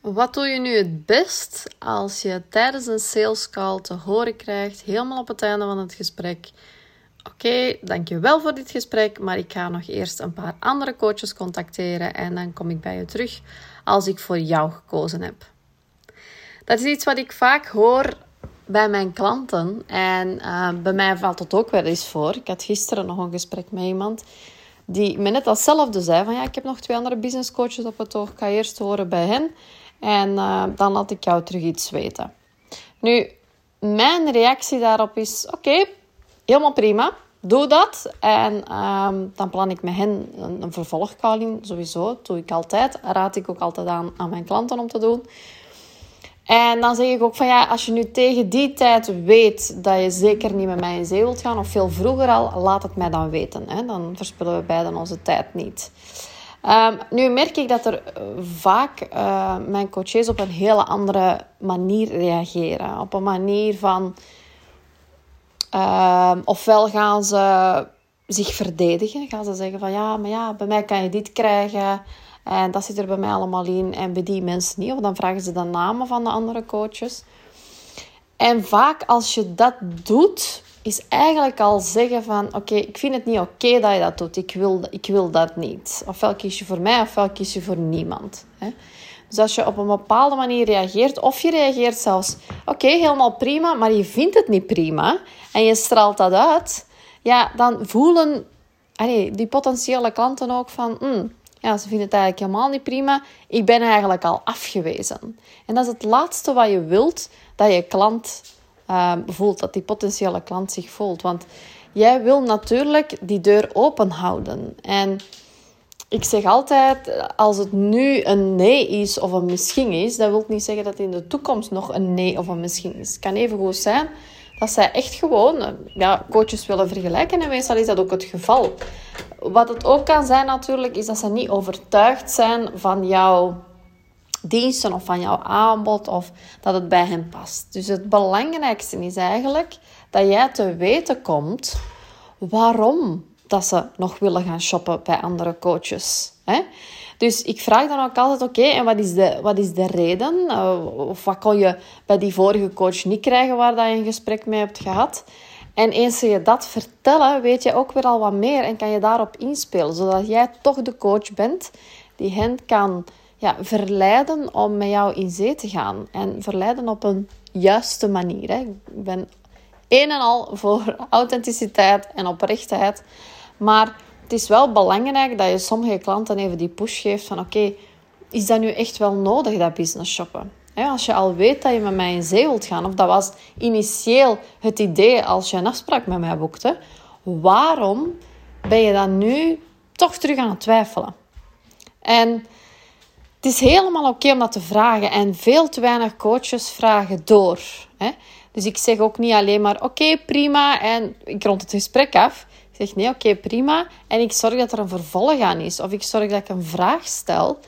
Wat doe je nu het best als je tijdens een sales call te horen krijgt, helemaal op het einde van het gesprek: Oké, dankjewel voor dit gesprek, maar ik ga nog eerst een paar andere coaches contacteren en dan kom ik bij je terug als ik voor jou gekozen heb. Dat is iets wat ik vaak hoor bij mijn klanten en uh, bij mij valt het ook wel eens voor. Ik had gisteren nog een gesprek met iemand die me net hetzelfde zei: van ja, ik heb nog twee andere business coaches op het oog, ik ga eerst horen bij hen. En uh, dan laat ik jou terug iets weten. Nu, mijn reactie daarop is: oké, helemaal prima. Doe dat. En um, dan plan ik met hen een, een. Sowieso, dat doe ik altijd. Raad ik ook altijd aan aan mijn klanten om te doen. En dan zeg ik ook van ja, als je nu tegen die tijd weet dat je zeker niet met mij in zee wilt gaan, of veel vroeger al, laat het mij dan weten. Hè? Dan verspillen we beiden onze tijd niet. Um, nu merk ik dat er eh, vaak uh, mijn coaches op een hele andere manier reageren. Op een manier van, uh, ofwel gaan ze zich verdedigen. Gaan ze zeggen van ja, maar ja, bij mij kan je dit krijgen. En dat zit er bij mij allemaal in. En bij die mensen niet. Of dan vragen ze de namen van de andere coaches. En vaak als je dat doet, is eigenlijk al zeggen van... Oké, ik vind het niet oké dat je dat doet. Ik wil, ik wil dat niet. Ofwel kies je voor mij, ofwel kies je voor niemand. Hè? Dus als je op een bepaalde manier reageert, of je reageert zelfs... Oké, helemaal prima, maar je vindt het niet prima. En je straalt dat uit. Ja, dan voelen die potentiële klanten ook van... Mm, ja, ze vinden het eigenlijk helemaal niet prima. Ik ben eigenlijk al afgewezen. En dat is het laatste wat je wilt, dat je klant uh, voelt, dat die potentiële klant zich voelt. Want jij wil natuurlijk die deur open houden. En ik zeg altijd, als het nu een nee is of een misschien is, dat wil niet zeggen dat in de toekomst nog een nee of een misschien is. Het kan even goed zijn dat zij echt gewoon ja, coaches willen vergelijken. En meestal is dat ook het geval. Wat het ook kan zijn natuurlijk, is dat ze niet overtuigd zijn van jouw diensten of van jouw aanbod of dat het bij hen past. Dus het belangrijkste is eigenlijk dat jij te weten komt waarom dat ze nog willen gaan shoppen bij andere coaches. Hè? Dus ik vraag dan ook altijd, oké, en wat is, de, wat is de reden? Uh, of wat kon je bij die vorige coach niet krijgen waar dat je een gesprek mee hebt gehad? En eens ze je dat vertellen, weet je ook weer al wat meer en kan je daarop inspelen, zodat jij toch de coach bent die hen kan ja, verleiden om met jou in zee te gaan. En verleiden op een juiste manier. Hè. Ik ben een en al voor authenticiteit en oprechtheid. Maar het is wel belangrijk dat je sommige klanten even die push geeft van oké, is dat nu echt wel nodig, dat business shoppen? Als je al weet dat je met mij in zee wilt gaan, of dat was initieel het idee als je een afspraak met mij boekte, waarom ben je dan nu toch terug aan het twijfelen? En het is helemaal oké om dat te vragen en veel te weinig coaches vragen door. Dus ik zeg ook niet alleen maar oké, prima en ik rond het gesprek af. Ik zeg nee, oké, prima en ik zorg dat er een vervolg aan is of ik zorg dat ik een vraag stel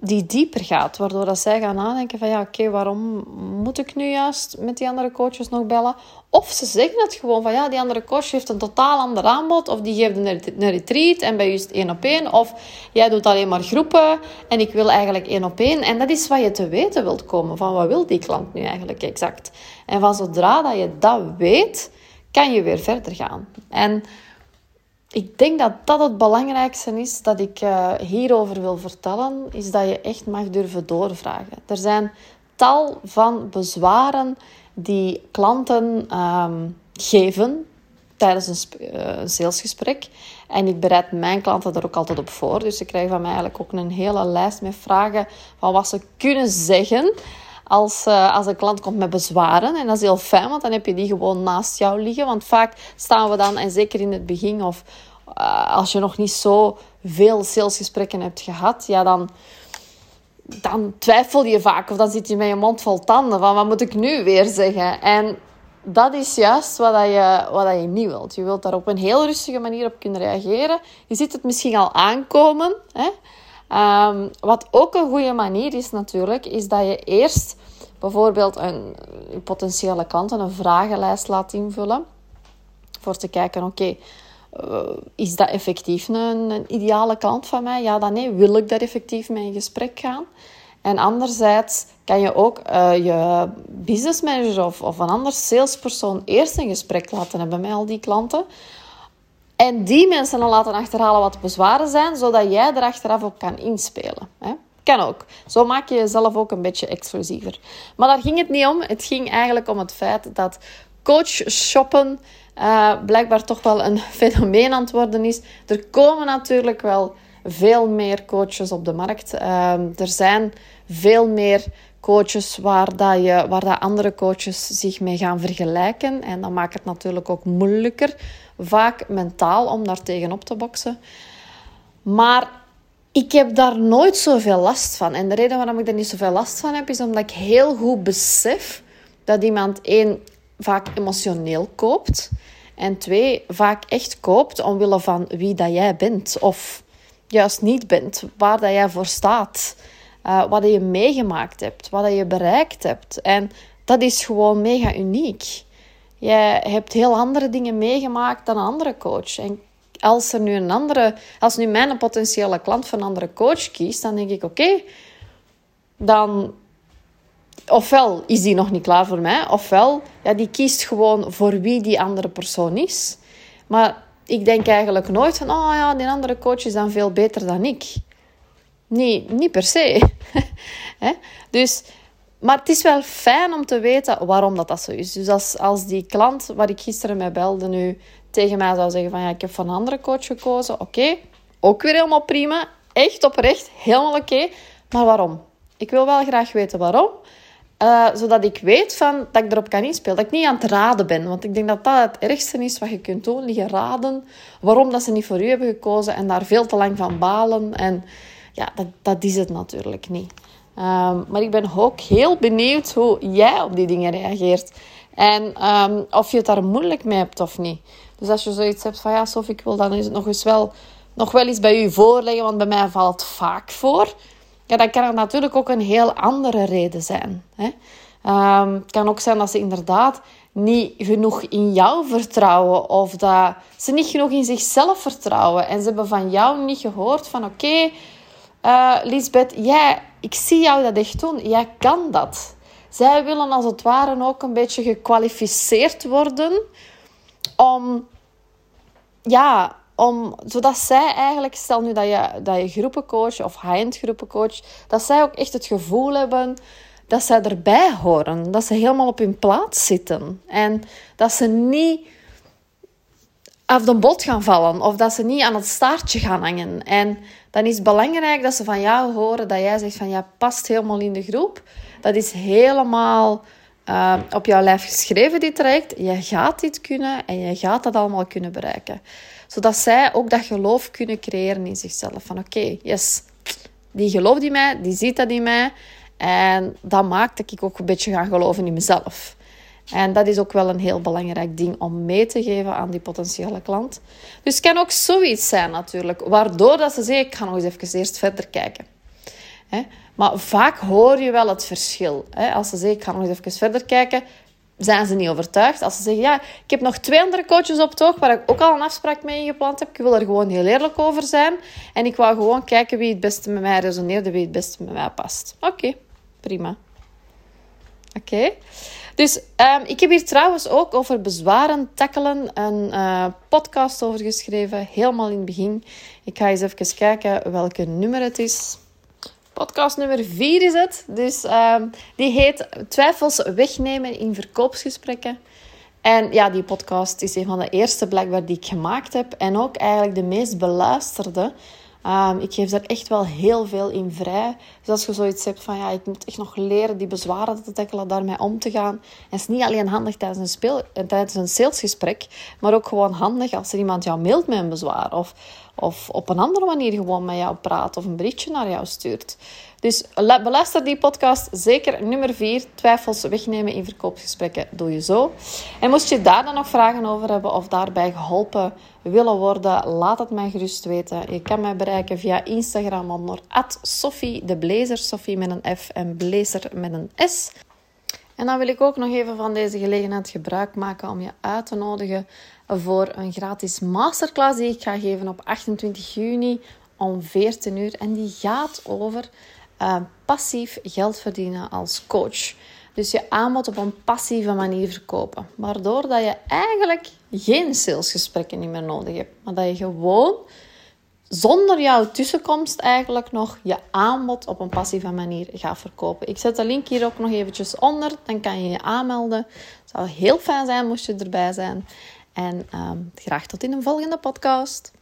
die dieper gaat. Waardoor dat zij gaan nadenken van ja, oké, waarom moet ik nu juist met die andere coaches nog bellen? Of ze zeggen het gewoon van ja, die andere coach heeft een totaal ander aanbod. Of die geeft een retreat en bij je is het één op één. Of jij doet alleen maar groepen en ik wil eigenlijk één op één. En dat is wat je te weten wilt komen. Van wat wil die klant nu eigenlijk exact? En van zodra dat je dat weet, kan je weer verder gaan. En ik denk dat dat het belangrijkste is dat ik uh, hierover wil vertellen, is dat je echt mag durven doorvragen. Er zijn tal van bezwaren die klanten um, geven tijdens een, uh, salesgesprek. En ik bereid mijn klanten er ook altijd op voor. Dus ze krijgen van mij eigenlijk ook een hele lijst met vragen van wat ze kunnen zeggen als, uh, als een klant komt met bezwaren. En dat is heel fijn, want dan heb je die gewoon naast jou liggen. Want vaak staan we dan, en zeker in het begin of uh, als je nog niet zo veel salesgesprekken hebt gehad, ja, dan, dan twijfel je vaak. Of dan zit je met je mond vol tanden van wat moet ik nu weer zeggen? En dat is juist wat, je, wat je niet wilt. Je wilt daar op een heel rustige manier op kunnen reageren. Je ziet het misschien al aankomen. Hè? Um, wat ook een goede manier is natuurlijk, is dat je eerst bijvoorbeeld een potentiële klant een vragenlijst laat invullen. Voor te kijken, oké, uh, is dat effectief een, een, ideale klant van mij? Ja, dan nee. Wil ik daar effectief mee in gesprek gaan? En anderzijds kan je ook uh, je businessmanager of, of een ander salespersoon eerst een gesprek laten hebben met al die klanten. En die mensen dan laten achterhalen wat bezwaren zijn, zodat jij er achteraf op kan inspelen. Hè? Kan ook. Zo maak je jezelf ook een beetje exclusiever. Maar daar ging het niet om. Het ging eigenlijk om het feit dat coach shoppen uh, blijkbaar toch wel een fenomeen aan het worden is. Er komen natuurlijk wel veel meer coaches op de markt. Uh, er zijn veel meer coaches waar, dat je, waar dat andere coaches zich mee gaan vergelijken. En dat maakt het natuurlijk ook moeilijker, vaak mentaal, om daar tegenop te boksen. Maar ik heb daar nooit zoveel last van. En de reden waarom ik er niet zoveel last van heb, is omdat ik heel goed besef dat iemand één vaak emotioneel koopt. En twee, vaak echt koopt omwille van wie dat jij bent. Of juist niet bent. Waar dat jij voor staat. Uh, wat je meegemaakt hebt. Wat je bereikt hebt. En dat is gewoon mega uniek. Jij hebt heel andere dingen meegemaakt dan een andere coach. En als er nu een andere, als nu mijn potentiële klant van een andere coach kiest, dan denk ik: oké, dan ofwel is die nog niet klaar voor mij, ofwel ja, die kiest gewoon voor wie die andere persoon is. Maar ik denk eigenlijk nooit van: oh ja, die andere coach is dan veel beter dan ik. Nee, niet per se. dus, maar het is wel fijn om te weten waarom dat, dat zo is. Dus als, als die klant waar ik gisteren mee belde nu tegen mij zou zeggen van ja, ik heb van een andere coach gekozen. Oké, ook weer helemaal prima. Echt oprecht, helemaal oké. Maar waarom? Ik wil wel graag weten waarom. Uh, zodat ik weet van, dat ik erop kan inspelen. Dat ik niet aan het raden ben. Want ik denk dat dat het ergste is wat je kunt doen. Liggen raden waarom dat ze niet voor u hebben gekozen. En daar veel te lang van balen. En ja, dat, dat is het natuurlijk niet. Um, maar ik ben ook heel benieuwd hoe jij op die dingen reageert. En um, of je het daar moeilijk mee hebt of niet. Dus als je zoiets hebt van ja, Sophie, ik wil dan is het nog eens wel, nog wel eens bij u voorleggen, want bij mij valt het vaak voor. Ja, dan kan natuurlijk ook een heel andere reden zijn. Hè? Um, het kan ook zijn dat ze inderdaad niet genoeg in jou vertrouwen of dat ze niet genoeg in zichzelf vertrouwen en ze hebben van jou niet gehoord van oké, okay, uh, Lisbeth, jij, ik zie jou dat echt doen, jij kan dat. Zij willen als het ware ook een beetje gekwalificeerd worden om, ja, om, zodat zij eigenlijk, stel nu dat je, dat je groepencoach of high-end groepencoach, dat zij ook echt het gevoel hebben dat zij erbij horen, dat ze helemaal op hun plaats zitten en dat ze niet af de bot gaan vallen of dat ze niet aan het staartje gaan hangen. En dan is het belangrijk dat ze van jou horen dat jij zegt van ja, past helemaal in de groep. Dat is helemaal uh, op jouw lijf geschreven, dit traject. Je gaat dit kunnen en je gaat dat allemaal kunnen bereiken. Zodat zij ook dat geloof kunnen creëren in zichzelf. Van oké, yes, die gelooft in mij, die ziet dat in mij. En dat maakt dat ik ook een beetje ga geloven in mezelf. En dat is ook wel een heel belangrijk ding om mee te geven aan die potentiële klant. Dus het kan ook zoiets zijn natuurlijk, waardoor dat ze zeggen, ik ga nog eens even eerst verder kijken. Maar vaak hoor je wel het verschil. Als ze zeggen, ik ga nog eens even verder kijken, zijn ze niet overtuigd. Als ze zeggen, ja, ik heb nog twee andere coaches op het oog waar ik ook al een afspraak mee gepland heb. Ik wil er gewoon heel eerlijk over zijn. En ik wou gewoon kijken wie het beste met mij resoneerde, wie het beste met mij past. Oké, prima. Oké. Dus um, ik heb hier trouwens ook over bezwaren tackelen een uh, podcast over geschreven, helemaal in het begin. Ik ga eens even kijken welke nummer het is. Podcast nummer 4 is het. Dus um, die heet Twijfels wegnemen in verkoopsgesprekken. En ja, die podcast is een van de eerste blijkbaar die ik gemaakt heb. En ook eigenlijk de meest beluisterde. Um, ik geef daar echt wel heel veel in vrij. Dus als je zoiets hebt van, ja, ik moet echt nog leren die bezwaren te tackelen, daarmee om te gaan. En het is niet alleen handig tijdens een, eh, tijdens een salesgesprek, maar ook gewoon handig als er iemand jou mailt met een bezwaar. Of, of op een andere manier gewoon met jou praat of een berichtje naar jou stuurt. Dus beluister die podcast zeker. Nummer 4, twijfels wegnemen in verkoopgesprekken, doe je zo. En moest je daar dan nog vragen over hebben of daarbij geholpen willen worden, laat het mij gerust weten. Je kan mij bereiken via Instagram onder Sophie de Blazer, Sophie met een F en Blazer met een S. En dan wil ik ook nog even van deze gelegenheid gebruik maken om je uit te nodigen voor een gratis masterclass die ik ga geven op 28 juni om 14 uur. En die gaat over uh, passief geld verdienen als coach. Dus je aanbod op een passieve manier verkopen. Waardoor dat je eigenlijk geen salesgesprekken meer nodig hebt. Maar dat je gewoon zonder jouw tussenkomst eigenlijk nog je aanbod op een passieve manier gaat verkopen. Ik zet de link hier ook nog eventjes onder. Dan kan je je aanmelden. Het zou heel fijn zijn moest je erbij zijn. En um, graag tot in een volgende podcast.